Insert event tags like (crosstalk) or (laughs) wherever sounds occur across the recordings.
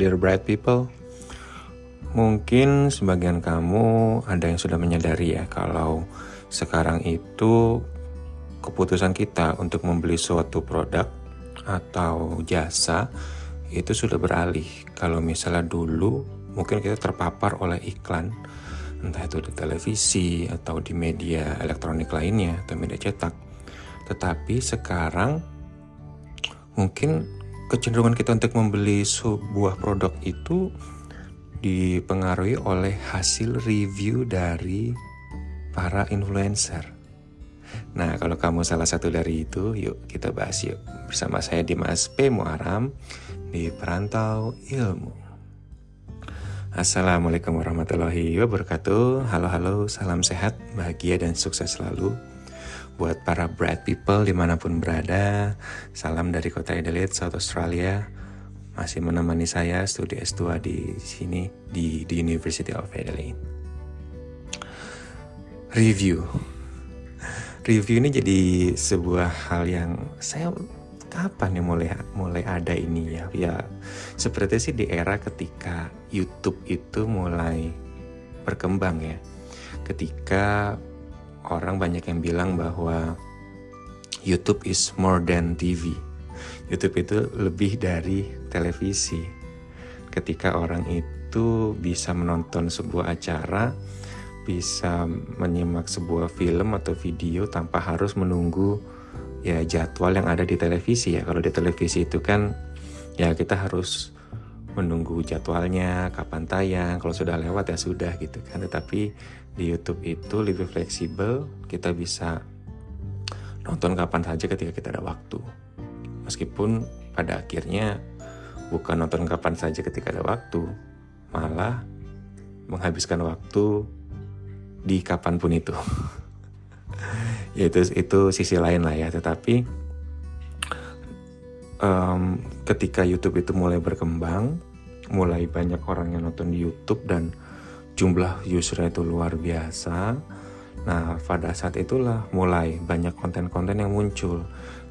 dear bright people. Mungkin sebagian kamu ada yang sudah menyadari ya kalau sekarang itu keputusan kita untuk membeli suatu produk atau jasa itu sudah beralih. Kalau misalnya dulu mungkin kita terpapar oleh iklan entah itu di televisi atau di media elektronik lainnya atau media cetak. Tetapi sekarang mungkin kecenderungan kita untuk membeli sebuah produk itu dipengaruhi oleh hasil review dari para influencer. Nah, kalau kamu salah satu dari itu, yuk kita bahas yuk bersama saya Dimas P. Muaram di Perantau Ilmu. Assalamualaikum warahmatullahi wabarakatuh. Halo halo, salam sehat, bahagia dan sukses selalu buat para bright people di mana pun berada. Salam dari kota Adelaide, South Australia. Masih menemani saya studi S2 di sini di, di University of Adelaide. Review. Review ini jadi sebuah hal yang saya kapan ya mulai mulai ada ini ya ya seperti sih di era ketika YouTube itu mulai berkembang ya ketika orang banyak yang bilang bahwa YouTube is more than TV. YouTube itu lebih dari televisi. Ketika orang itu bisa menonton sebuah acara, bisa menyimak sebuah film atau video tanpa harus menunggu ya jadwal yang ada di televisi ya. Kalau di televisi itu kan ya kita harus menunggu jadwalnya, kapan tayang, kalau sudah lewat ya sudah gitu kan. Tetapi di YouTube itu lebih fleksibel, kita bisa nonton kapan saja ketika kita ada waktu. Meskipun pada akhirnya bukan nonton kapan saja ketika ada waktu, malah menghabiskan waktu di kapan pun itu. (laughs) ya itu itu sisi lain lah ya, tetapi um, ketika YouTube itu mulai berkembang, mulai banyak orang yang nonton di YouTube dan jumlah user itu luar biasa. Nah, pada saat itulah mulai banyak konten-konten yang muncul.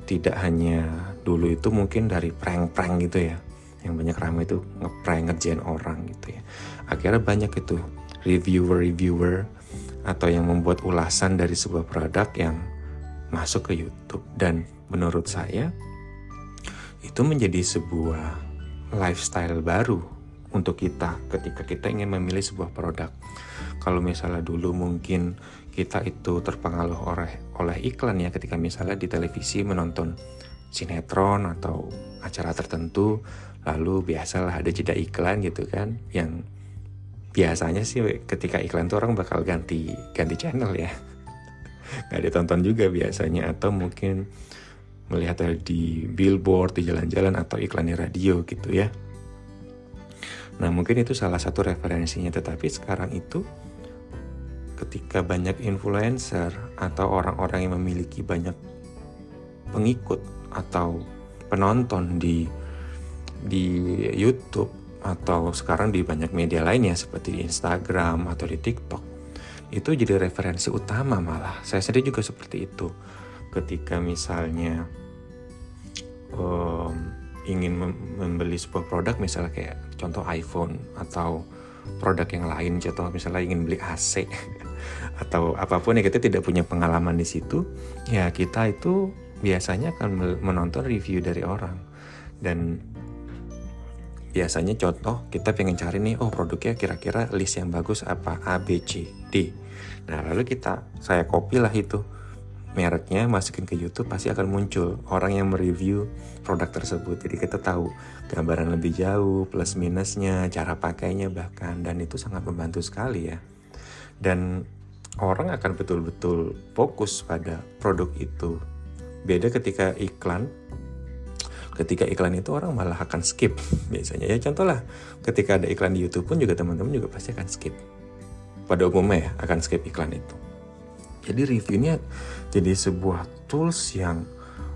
Tidak hanya dulu itu mungkin dari prank-prank gitu ya. Yang banyak ramai itu ngeprank ngerjain orang gitu ya. Akhirnya banyak itu reviewer-reviewer atau yang membuat ulasan dari sebuah produk yang masuk ke YouTube dan menurut saya itu menjadi sebuah lifestyle baru untuk kita ketika kita ingin memilih sebuah produk. Kalau misalnya dulu mungkin kita itu terpengaruh oleh oleh iklan ya ketika misalnya di televisi menonton sinetron atau acara tertentu lalu biasalah ada jeda iklan gitu kan yang biasanya sih ketika iklan tuh orang bakal ganti ganti channel ya (laughs) nggak ditonton juga biasanya atau mungkin melihat di billboard di jalan-jalan atau iklan di radio gitu ya. Nah mungkin itu salah satu referensinya tetapi sekarang itu ketika banyak influencer atau orang-orang yang memiliki banyak pengikut atau penonton di di YouTube atau sekarang di banyak media lainnya seperti di Instagram atau di TikTok itu jadi referensi utama malah. Saya sendiri juga seperti itu ketika misalnya um, ingin membeli sebuah produk misalnya kayak contoh iPhone atau produk yang lain contoh misalnya ingin beli AC (laughs) atau apa pun ya kita tidak punya pengalaman di situ ya kita itu biasanya akan menonton review dari orang. Dan biasanya contoh kita pengen cari nih oh produknya kira-kira list yang bagus apa A B C D. Nah lalu kita saya copy lah itu mereknya masukin ke YouTube pasti akan muncul orang yang mereview produk tersebut. Jadi kita tahu gambaran lebih jauh plus minusnya cara pakainya bahkan dan itu sangat membantu sekali ya. Dan orang akan betul-betul fokus pada produk itu. Beda ketika iklan ketika iklan itu orang malah akan skip biasanya. Ya contoh lah ketika ada iklan di YouTube pun juga teman-teman juga pasti akan skip. Pada umumnya ya akan skip iklan itu jadi reviewnya jadi sebuah tools yang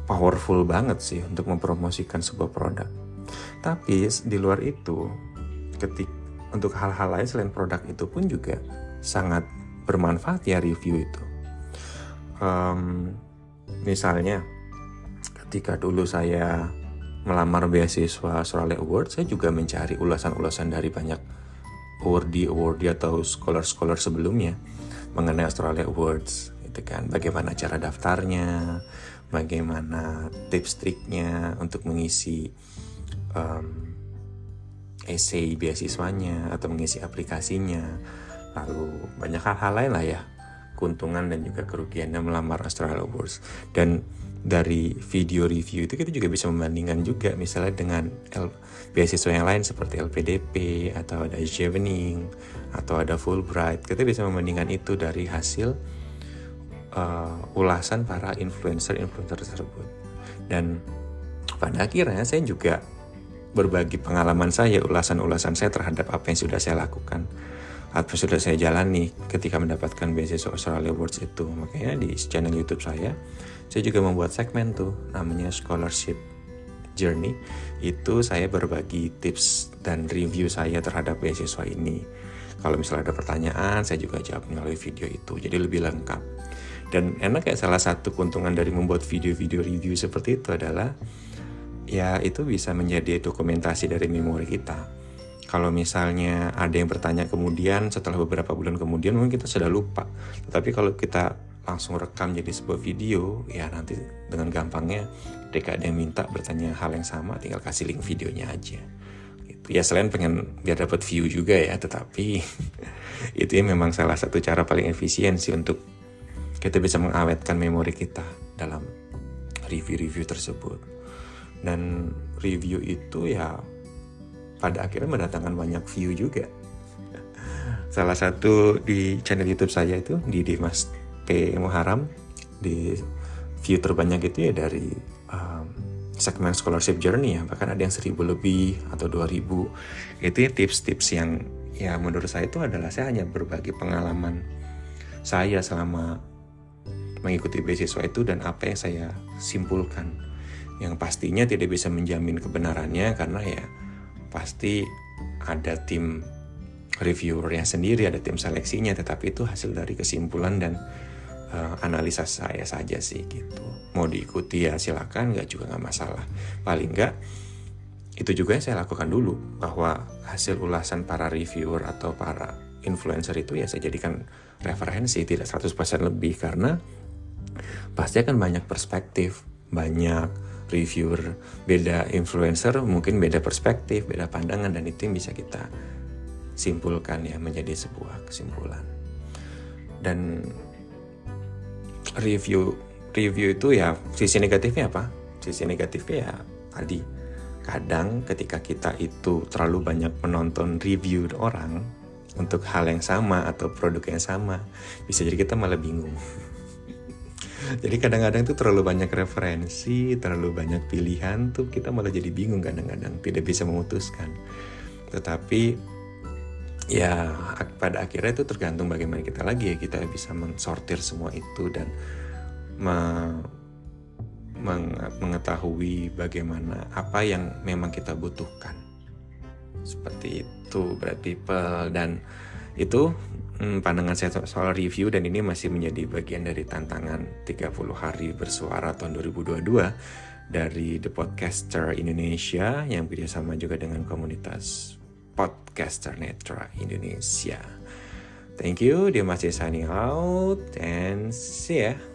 powerful banget sih untuk mempromosikan sebuah produk. Tapi di luar itu, ketik untuk hal-hal lain selain produk itu pun juga sangat bermanfaat ya review itu. Um, misalnya, ketika dulu saya melamar beasiswa Australia Award, saya juga mencari ulasan-ulasan dari banyak awardee awardee atau scholar-scholar sebelumnya mengenai Australia Awards gitu kan. Bagaimana cara daftarnya bagaimana tips triknya untuk mengisi um, essay beasiswanya atau mengisi aplikasinya. Lalu banyak hal-hal lain lah ya keuntungan dan juga kerugiannya melamar Australia Awards. Dan dari video review itu kita juga bisa membandingkan juga misalnya dengan L, beasiswa yang lain seperti LPDP atau ada Chevening atau ada Fulbright. Kita bisa membandingkan itu dari hasil uh, ulasan para influencer-influencer tersebut. Dan pada akhirnya saya juga berbagi pengalaman saya ulasan-ulasan saya terhadap apa yang sudah saya lakukan apa sudah saya jalani ketika mendapatkan beasiswa Australia Awards itu. Makanya di channel YouTube saya saya juga membuat segmen tuh namanya scholarship journey. Itu saya berbagi tips dan review saya terhadap beasiswa ini. Kalau misalnya ada pertanyaan saya juga jawab melalui video itu. Jadi lebih lengkap. Dan enak ya salah satu keuntungan dari membuat video-video review seperti itu adalah ya itu bisa menjadi dokumentasi dari memori kita kalau misalnya ada yang bertanya kemudian setelah beberapa bulan kemudian mungkin kita sudah lupa. Tetapi kalau kita langsung rekam jadi sebuah video ya nanti dengan gampangnya ketika ada yang minta bertanya hal yang sama tinggal kasih link videonya aja. Gitu. ya selain pengen biar dapat view juga ya tetapi (laughs) itu ya memang salah satu cara paling efisien sih untuk kita bisa mengawetkan memori kita dalam review-review tersebut. Dan review itu ya pada akhirnya mendatangkan banyak view juga. Salah satu di channel YouTube saya itu di Dimas P Muharam di view terbanyak itu ya dari um, segmen scholarship journey ya. Bahkan ada yang seribu lebih atau dua ribu. Itu ya tips-tips yang ya menurut saya itu adalah saya hanya berbagi pengalaman saya selama mengikuti beasiswa itu dan apa yang saya simpulkan. Yang pastinya tidak bisa menjamin kebenarannya karena ya pasti ada tim reviewernya sendiri ada tim seleksinya tetapi itu hasil dari kesimpulan dan uh, analisa saya saja sih gitu. Mau diikuti ya silakan nggak juga nggak masalah. Paling nggak itu juga yang saya lakukan dulu bahwa hasil ulasan para reviewer atau para influencer itu ya saya jadikan referensi tidak 100% lebih karena pasti akan banyak perspektif banyak reviewer beda influencer mungkin beda perspektif beda pandangan dan itu yang bisa kita simpulkan ya menjadi sebuah kesimpulan. Dan review review itu ya sisi negatifnya apa? Sisi negatifnya ya tadi kadang ketika kita itu terlalu banyak menonton review orang untuk hal yang sama atau produk yang sama bisa jadi kita malah bingung (laughs) jadi kadang-kadang itu terlalu banyak referensi terlalu banyak pilihan tuh kita malah jadi bingung kadang-kadang tidak bisa memutuskan. Tetapi ya pada akhirnya itu tergantung bagaimana kita lagi ya kita bisa mensortir semua itu dan me meng mengetahui bagaimana apa yang memang kita butuhkan. Seperti itu berat people dan itu hmm, pandangan saya soal review dan ini masih menjadi bagian dari tantangan 30 hari bersuara tahun 2022 dari The Podcaster Indonesia yang bekerjasama juga dengan komunitas podcaster Netra Indonesia. Thank you, dia masih signing out and see ya.